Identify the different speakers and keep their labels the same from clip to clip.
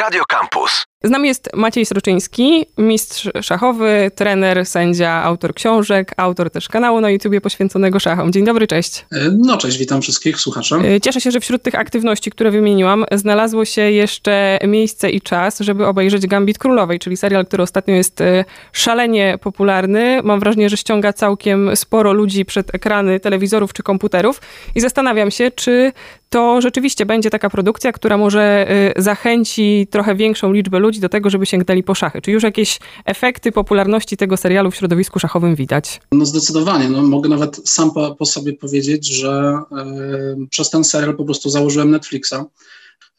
Speaker 1: Radio Campus.
Speaker 2: Z nami jest Maciej Sroczyński, mistrz szachowy, trener, sędzia, autor książek, autor też kanału na YouTubie poświęconego szachom. Dzień dobry, cześć.
Speaker 3: No cześć, witam wszystkich słuchaczy.
Speaker 2: E, cieszę się, że wśród tych aktywności, które wymieniłam, znalazło się jeszcze miejsce i czas, żeby obejrzeć Gambit Królowej, czyli serial, który ostatnio jest e, szalenie popularny. Mam wrażenie, że ściąga całkiem sporo ludzi przed ekrany telewizorów czy komputerów i zastanawiam się, czy to rzeczywiście będzie taka produkcja, która może e, zachęci trochę większą liczbę ludzi do tego, żeby sięgnęli po szachy? Czy już jakieś efekty popularności tego serialu w środowisku szachowym widać?
Speaker 3: No zdecydowanie. No, mogę nawet sam po, po sobie powiedzieć, że y, przez ten serial po prostu założyłem Netflixa.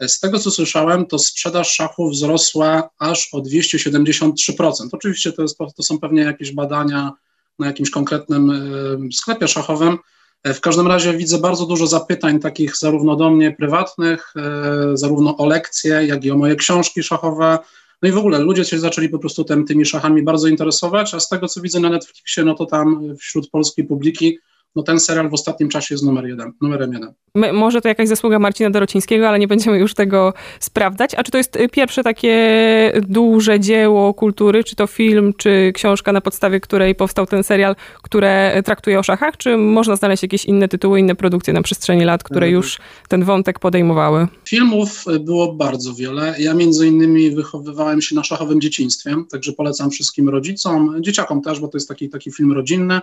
Speaker 3: Z tego, co słyszałem, to sprzedaż szachów wzrosła aż o 273%. Oczywiście to, jest, to są pewnie jakieś badania na jakimś konkretnym y, sklepie szachowym, w każdym razie widzę bardzo dużo zapytań takich zarówno do mnie prywatnych, e, zarówno o lekcje, jak i o moje książki szachowe. No i w ogóle ludzie się zaczęli po prostu tym, tymi szachami bardzo interesować, a z tego co widzę na Netflixie, no to tam wśród polskiej publiki no ten serial w ostatnim czasie jest numer jeden, numerem jeden.
Speaker 2: My, może to jakaś zasługa Marcina Dorocińskiego, ale nie będziemy już tego sprawdzać. A czy to jest y, pierwsze takie duże dzieło kultury, czy to film, czy książka, na podstawie której powstał ten serial, które traktuje o szachach, czy można znaleźć jakieś inne tytuły, inne produkcje na przestrzeni lat, które mhm. już ten wątek podejmowały?
Speaker 3: Filmów było bardzo wiele. Ja między innymi wychowywałem się na szachowym dzieciństwie, także polecam wszystkim rodzicom, dzieciakom też, bo to jest taki, taki film rodzinny.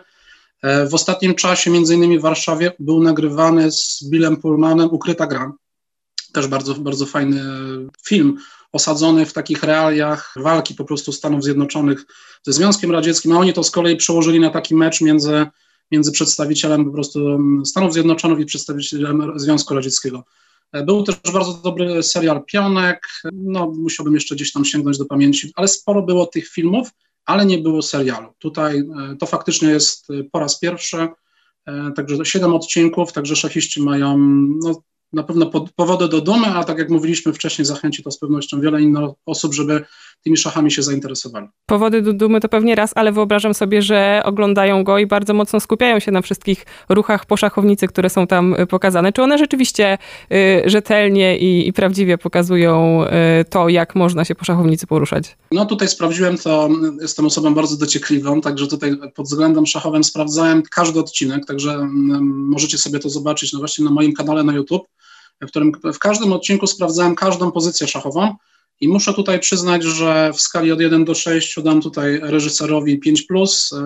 Speaker 3: E, w ostatnim czasie, między innymi w Warszawie, był nagrywany z Billem Pullmanem Ukryta gra. Też bardzo, bardzo fajny film, osadzony w takich realiach walki po prostu Stanów Zjednoczonych ze Związkiem Radzieckim, a oni to z kolei przełożyli na taki mecz między, między przedstawicielem po prostu Stanów Zjednoczonych i przedstawicielem Związku Radzieckiego. E, był też bardzo dobry serial Pionek, no musiałbym jeszcze gdzieś tam sięgnąć do pamięci, ale sporo było tych filmów, ale nie było serialu. Tutaj e, to faktycznie jest e, po raz pierwszy, e, także siedem odcinków, także szachiści mają no, na pewno powody do dumy, a tak jak mówiliśmy wcześniej, zachęci to z pewnością wiele innych osób, żeby tymi szachami się zainteresowali.
Speaker 2: Powody do dumy to pewnie raz, ale wyobrażam sobie, że oglądają go i bardzo mocno skupiają się na wszystkich ruchach po szachownicy, które są tam y, pokazane. Czy one rzeczywiście y, rzetelnie i, i, prawdziwie pokazują y, to, jak można się po szachownicy poruszać?
Speaker 3: No tutaj sprawdziłem to, jestem osobą bardzo dociekliwą, także tutaj pod względem szachowym sprawdzałem każdy odcinek, także mm, możecie sobie to zobaczyć no właśnie na moim kanale na YouTube w którym w każdym odcinku sprawdzałem każdą pozycję szachową i muszę tutaj przyznać, że w skali od 1 do 6 dam tutaj reżyserowi 5, e,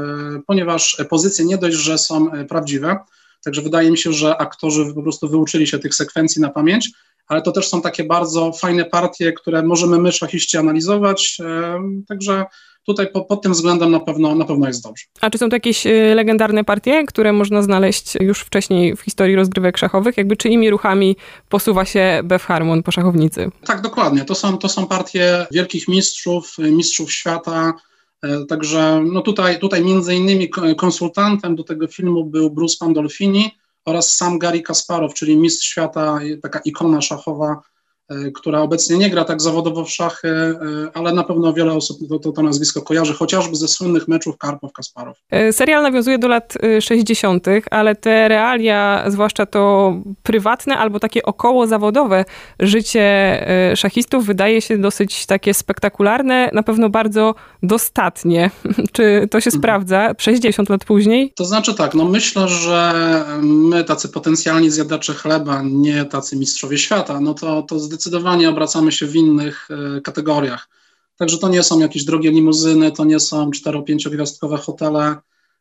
Speaker 3: ponieważ pozycje nie dość, że są e, prawdziwe, także wydaje mi się, że aktorzy po prostu wyuczyli się tych sekwencji na pamięć, ale to też są takie bardzo fajne partie, które możemy my, szachiści, analizować. E, także tutaj po, pod tym względem na pewno, na pewno jest dobrze.
Speaker 2: A czy są to jakieś y, legendarne partie, które można znaleźć już wcześniej w historii rozgrywek szachowych? Jakby czyimi ruchami posuwa się Bef Harmon po szachownicy?
Speaker 3: Tak, dokładnie. To są, to są partie wielkich mistrzów, mistrzów świata. E, także no tutaj, tutaj między innymi konsultantem do tego filmu był Bruce Pandolfini oraz sam Gary Kasparow, czyli mistrz świata, taka ikona szachowa która obecnie nie gra tak zawodowo w szachy, e, ale na pewno wiele osób to, to, to nazwisko kojarzy, chociażby ze słynnych meczów Karpow-Kasparow.
Speaker 2: E, serial nawiązuje do lat 60., ale te realia, zwłaszcza to prywatne albo takie około zawodowe życie szachistów wydaje się dosyć takie spektakularne, na pewno bardzo dostatnie. Czy to się mhm. sprawdza 60 lat później?
Speaker 3: To znaczy tak, no myślę, że my tacy potencjalni zjadacze chleba, nie tacy mistrzowie świata, no to, to zdecydowanie obracamy się w innych e, kategoriach. Także to nie są jakieś drogie limuzyny, to nie są 4-5 gwiazdkowe hotele,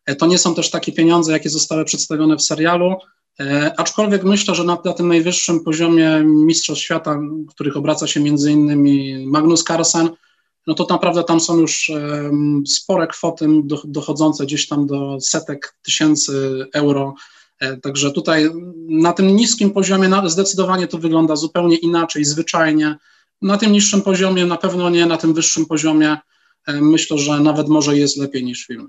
Speaker 3: e, to nie są też takie pieniądze, jakie zostały przedstawione w serialu, e, aczkolwiek myślę, że na, na tym najwyższym poziomie mistrzostw świata, w których obraca się między innymi Magnus Carlsen, no to naprawdę tam są już spore kwoty dochodzące gdzieś tam do setek tysięcy euro także tutaj na tym niskim poziomie zdecydowanie to wygląda zupełnie inaczej, zwyczajnie. Na tym niższym poziomie na pewno nie, na tym wyższym poziomie e, myślę, że nawet może jest lepiej niż film.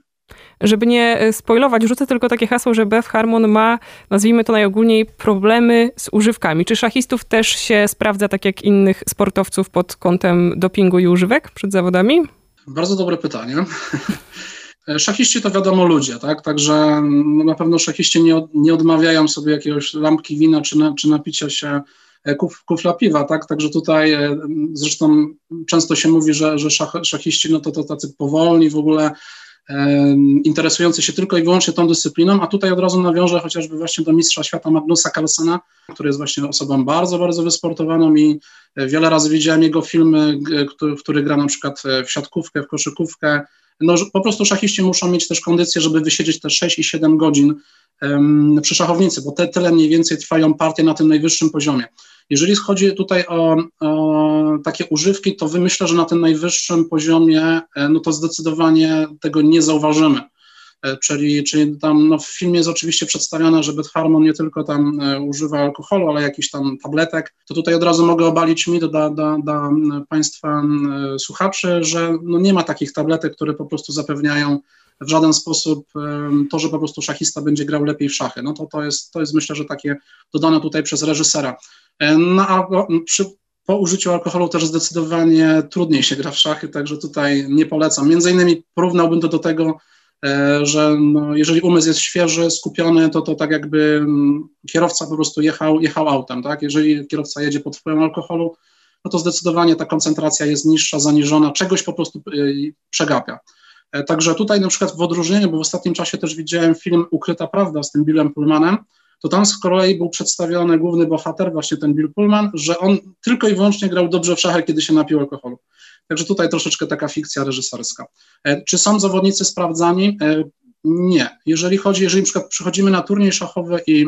Speaker 2: Żeby nie e, spoilować, rzucę tylko takie hasło, że Beth Harmon ma, nazwijmy to najogólniej, problemy z używkami. Czy szachistów też się sprawdza tak jak innych sportowców pod kątem dopingu i używek przed zawodami?
Speaker 3: Bardzo dobre pytanie. E, szachiści to wiadomo ludzie, tak? Także no, na pewno szachiści nie, nie odmawiają sobie jakiegoś lampki wina czy, na, czy napicia się kuf, kufla piwa, tak? Także tutaj zresztą często się mówi, że, że szach, szachiści no to, to tacy powolni w ogóle interesujący się tylko i wyłącznie tą dyscypliną, a tutaj od razu nawiążę chociażby właśnie do mistrza świata Magnusa Carlsena, który jest właśnie osobą bardzo, bardzo wysportowaną i wiele razy widziałem jego filmy, który, który gra na przykład w siatkówkę, w koszykówkę, no, po prostu szachiści muszą mieć też kondycję, żeby wysiedzieć te 6 i 7 godzin um, przy szachownicy, bo te tyle mniej więcej trwają partie na tym najwyższym poziomie. Jeżeli chodzi tutaj o, o, takie używki, to myślę, że na tym najwyższym poziomie, e, no to zdecydowanie tego nie zauważymy. E, czyli, czyli tam no w filmie jest oczywiście przedstawione, że Harmon nie tylko tam e, używa alkoholu, ale jakiś tam tabletek, to tutaj od razu mogę obalić mit dla, dla, dla Państwa słuchaczy, że no nie ma takich tabletek, które po prostu zapewniają w żaden sposób to, że po prostu szachista będzie grał lepiej w szachy. No to, to, jest, to jest myślę, że takie dodane tutaj przez reżysera. E, no a przy, po użyciu alkoholu też zdecydowanie trudniej się gra w szachy, także tutaj nie polecam. Między innymi porównałbym to do tego, e, że no, jeżeli umysł jest świeży, skupiony, to to tak jakby mm, kierowca po prostu jechał, jechał autem, tak? Jeżeli kierowca jedzie pod wpływem alkoholu, no to zdecydowanie ta koncentracja jest niższa, zaniżona, czegoś po prostu y, przegapia. E, także tutaj na przykład w odróżnieniu, bo w ostatnim czasie też widziałem film Ukryta Prawda z tym Billem Pullmanem, to tam z kolei był przedstawiony główny bohater, właśnie ten Bill Pullman, że on tylko i wyłącznie grał dobrze w szachy, kiedy się napił alkoholu. Także tutaj troszeczkę taka fikcja reżyserska. E, czy są zawodnicy sprawdzani? E, nie. Jeżeli chodzi, jeżeli przykład przychodzimy na turniej szachowy i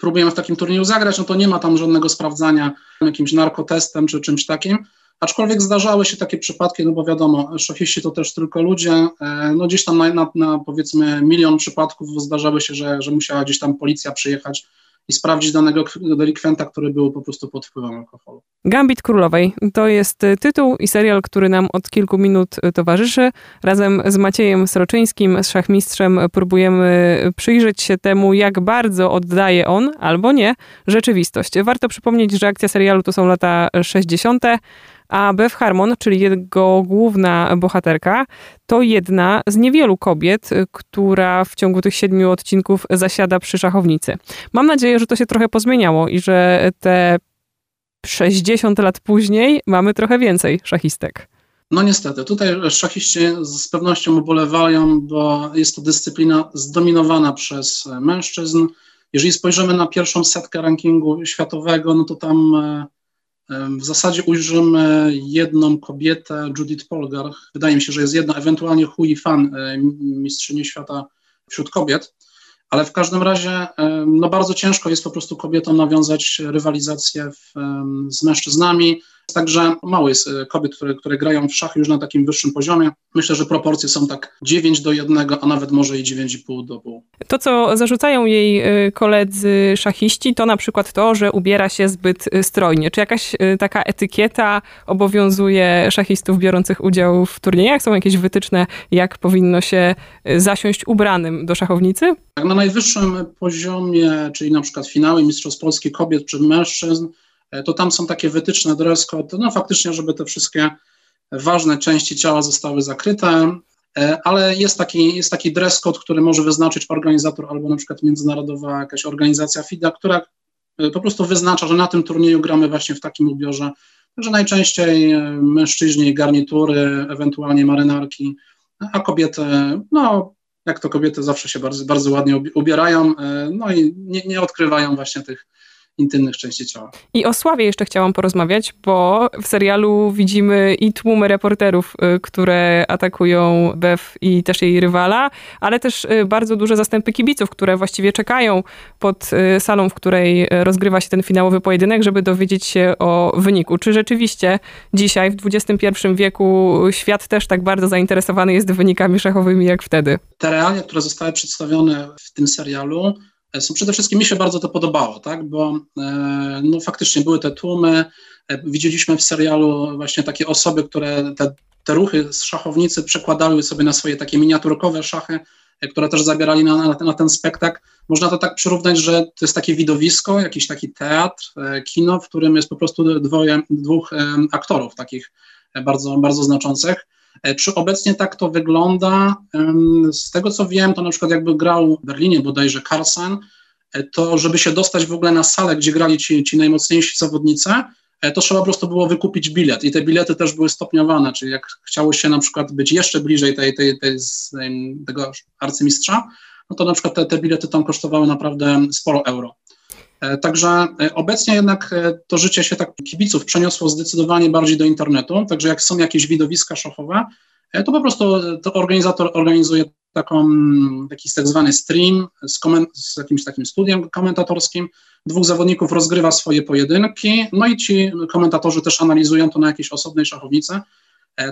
Speaker 3: próbujemy w takim turnieju zagrać, no to nie ma tam żadnego sprawdzania jakimś narkotestem czy czymś takim. Aczkolwiek zdarzały się takie przypadki, no bo wiadomo, szachiści to też tylko ludzie, e, no gdzieś tam na, na, na powiedzmy milion przypadków zdarzały się, że, że musiała gdzieś tam policja przyjechać i sprawdzić danego delikwenta, który był po prostu pod wpływem alkoholu.
Speaker 2: Gambit Królowej to jest e, tytuł i serial, który nam od kilku minut e, towarzyszy. Razem z Maciejem Sroczyńskim, z szachmistrzem, próbujemy przyjrzeć się temu, jak bardzo oddaje on, albo nie, rzeczywistość. Warto przypomnieć, że akcja serialu to są lata 60., a Bev Harmon, czyli jego główna bohaterka, to jedna z niewielu kobiet, która w ciągu tych siedmiu odcinków zasiada przy szachownicy. Mam nadzieję, że to się trochę pozmieniało i że te 60 lat później mamy trochę więcej szachistek.
Speaker 3: No niestety, tutaj szachiści z pewnością ubolewają, bo jest to dyscyplina zdominowana przez mężczyzn. Jeżeli spojrzymy na pierwszą setkę rankingu światowego, no to tam e, w zasadzie ujrzymy jedną kobietę, Judith Polgar. Wydaje mi się, że jest jedna, ewentualnie Hui Fan, e, mistrzyni świata wśród kobiet. Ale w każdym razie no bardzo ciężko jest po prostu kobietom nawiązać rywalizację w, z mężczyznami. Także mało jest e, kobiet, które, które grają w szachy już na takim wyższym poziomie. Myślę, że proporcje są tak 9 do 1, a nawet może i 9,5 do pół.
Speaker 2: To, co zarzucają jej e, koledzy szachiści, to na przykład to, że ubiera się zbyt e, strojnie. Czy jakaś taka etykieta obowiązuje szachistów biorących udział w turniejach? Są jakieś wytyczne, jak powinno się zasiąść ubranym do szachownicy?
Speaker 3: Tak, na najwyższym poziomie, czyli na przykład finały Mistrzostw Polski kobiet przed mężczyzn, to tam są takie wytyczne dress code, no faktycznie, żeby te wszystkie ważne części ciała zostały zakryte, e, ale jest taki, jest taki dress code, który może wyznaczyć organizator albo na przykład międzynarodowa jakaś organizacja FIDA, która e, po prostu wyznacza, że na tym turnieju gramy właśnie w takim ubiorze, że najczęściej mężczyźni garnitury, ewentualnie marynarki, a kobiety, no jak to kobiety zawsze się bardzo, bardzo ładnie ubierają, no i nie, nie odkrywają właśnie tych intymnych części ciała.
Speaker 2: I o Sławie jeszcze chciałam porozmawiać, bo w serialu widzimy i tłumy reporterów, y, które atakują Bev i też jej rywala, ale też y, bardzo duże zastępy kibiców, które właściwie czekają pod y, salą, w której rozgrywa się ten finałowy pojedynek, żeby dowiedzieć się o wyniku. Czy rzeczywiście dzisiaj, w XXI wieku, świat też tak bardzo zainteresowany jest wynikami szachowymi jak wtedy?
Speaker 3: Te realia, które zostały przedstawione w tym serialu, są przede wszystkim mi się bardzo to podobało, tak, bo e, no, faktycznie były te tłumy, e, widzieliśmy w serialu właśnie takie osoby, które te, te ruchy z szachownicy przekładały sobie na swoje takie miniaturkowe szachy, e, które też zabierali na, na, na ten spektakl. Można to tak przyrównać, że to jest takie widowisko, jakiś taki teatr, kino, w którym jest po prostu dwoje, dwóch aktorów takich bardzo, bardzo znaczących. E, czy obecnie tak to wygląda? Z tego co wiem, to na przykład jakby grał w Berlinie bodajże Carlsen, to żeby się dostać w ogóle na salę, gdzie grali ci, ci najmocniejsi zawodnicy, to trzeba po prostu było wykupić bilet i te bilety też były stopniowane, czyli jak chciało się na przykład być jeszcze bliżej tej, tej, tej, tej tego arcymistrza, no to na przykład te, te bilety tam kosztowały naprawdę sporo euro. E, także e, obecnie jednak e, to życie się tak kibiców przeniosło zdecydowanie bardziej do internetu, także jak są jakieś widowiska szachowe, to po prostu to organizator organizuje taką, taki tak zwany stream z, koment- z jakimś takim studiem komentatorskim. Dwóch zawodników rozgrywa swoje pojedynki, no i ci komentatorzy też analizują to na jakiejś osobnej szachownicy.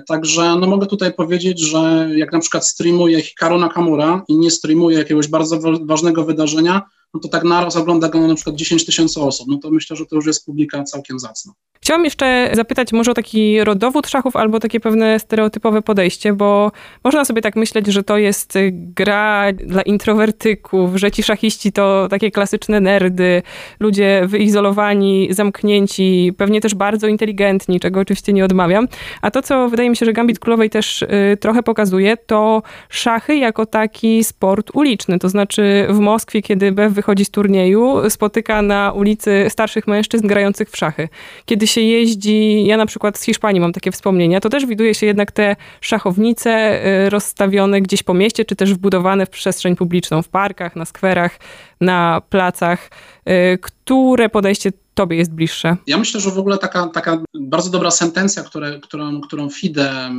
Speaker 3: Także no mogę tutaj powiedzieć, że jak na przykład streamuje Hikaru Nakamura i nie streamuje jakiegoś bardzo ważnego wydarzenia, no to tak naraz ogląda go na przykład 10 tysięcy osób, no to myślę, że to już jest publika całkiem zacna.
Speaker 2: Chciałam jeszcze zapytać może o taki rodowód szachów albo takie pewne stereotypowe podejście, bo można sobie tak myśleć, że to jest gra dla introwertyków, że ci szachiści to takie klasyczne nerdy, ludzie wyizolowani, zamknięci, pewnie też bardzo inteligentni, czego oczywiście nie odmawiam. A to, co wydaje mi się, że Gambit Królowej też y, trochę pokazuje, to szachy jako taki sport uliczny. To znaczy w Moskwie, kiedy BF wychodzi z turnieju, spotyka na ulicy starszych mężczyzn grających w szachy. Kiedy jeździ, ja na przykład z Hiszpanii mam takie wspomnienia, to też widuje się jednak te szachownice y, rozstawione gdzieś po mieście, czy też wbudowane w przestrzeń publiczną, w parkach, na skwerach, na placach. Y, które podejście tobie jest bliższe?
Speaker 3: Ja myślę, że w ogóle taka, taka bardzo dobra sentencja, które, którą, którą FIDE,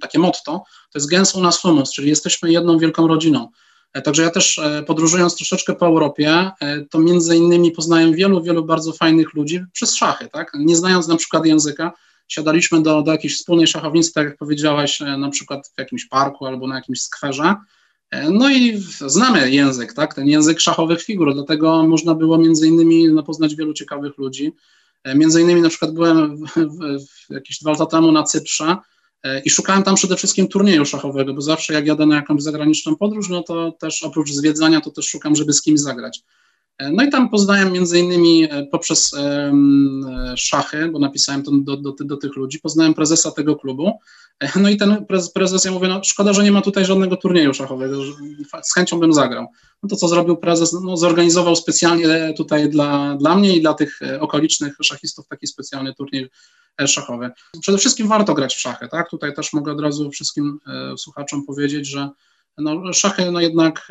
Speaker 3: takie motto, to jest gens una sumus, czyli jesteśmy jedną wielką rodziną. E, także ja też e, podróżując troszeczkę po Europie, e, to między innymi poznałem wielu, wielu bardzo fajnych ludzi przez szachy, tak? Nie znając na przykład języka, siadaliśmy do, do jakiejś wspólnej szachownicy, tak jak powiedziałaś, na przykład w jakimś parku albo na jakimś skwerze. No i znamy język, tak? Ten język szachowych figur, dlatego można było między innymi no, poznać wielu ciekawych ludzi. Między innymi na przykład byłem w, w, w jakieś dwa lata temu na Cyprze, E, I szukałem tam przede wszystkim turnieju szachowego, bo zawsze jak jadę na jakąś zagraniczną podróż, no to też oprócz zwiedzania, to też szukam, żeby z kimś zagrać. E, no i tam poznałem między innymi e, poprzez szachy, bo napisałem to do, do, do, tych ludzi, poznałem prezesa tego klubu. No i ten prezes, prezes ja mówię, no szkoda, że nie ma tutaj żadnego turnieju szachowego, z chęcią bym zagrał. No to co zrobił prezes? No zorganizował specjalnie tutaj dla, dla mnie i dla tych okolicznych szachistów taki specjalny turniej szachowy. Przede wszystkim warto grać w szachy, tak? Tutaj też mogę od razu wszystkim e, słuchaczom powiedzieć, że no, szachy no jednak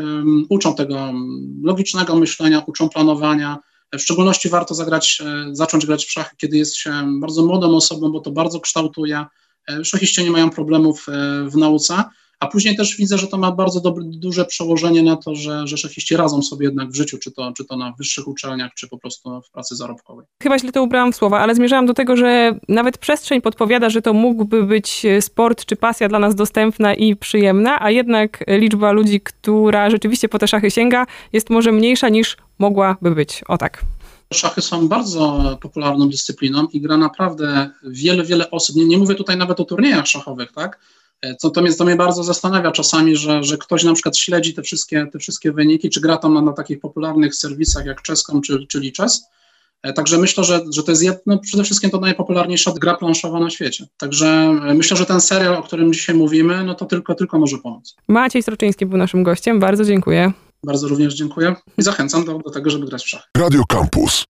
Speaker 3: uczą tego logicznego myślenia, uczą planowania. W szczególności warto zagrać, e, zacząć grać w szachy, kiedy jest się bardzo młodą osobą, bo to bardzo kształtuje. E, szachiści nie mają problemów w nauce, a później też widzę, że to ma bardzo dobre, duże przełożenie na to, że, że szachiści radzą sobie jednak w życiu, czy to, czy to na wyższych uczelniach, czy po prostu w pracy zarobkowej.
Speaker 2: Chyba źle to ubrałam w słowa, ale zmierzałam do tego, że nawet przestrzeń podpowiada, że to mógłby być sport czy pasja dla nas dostępna i przyjemna, a jednak liczba ludzi, która rzeczywiście po te szachy sięga, jest może mniejsza niż mogłaby być. O tak.
Speaker 3: Szachy są bardzo popularną dyscypliną i gra naprawdę wiele, wiele osób. Nie, nie mówię tutaj nawet o turniejach szachowych, tak? Co to mnie, to mnie bardzo zastanawia czasami, że, że ktoś na przykład śledzi te wszystkie, te wszystkie wyniki, czy gra tam na, na takich popularnych serwisach jak Czeską czy, czy Liczes. E, także myślę, że, że to jest jedno, przede wszystkim to najpopularniejsza gra planszowa na świecie. Także e, myślę, że ten serial, o którym dzisiaj mówimy, no to tylko, tylko może pomóc.
Speaker 2: Maciej Stroczyński był naszym gościem. Bardzo dziękuję.
Speaker 3: Bardzo również dziękuję i zachęcam do, do tego, żeby grać w szachy.
Speaker 1: Radio Campus.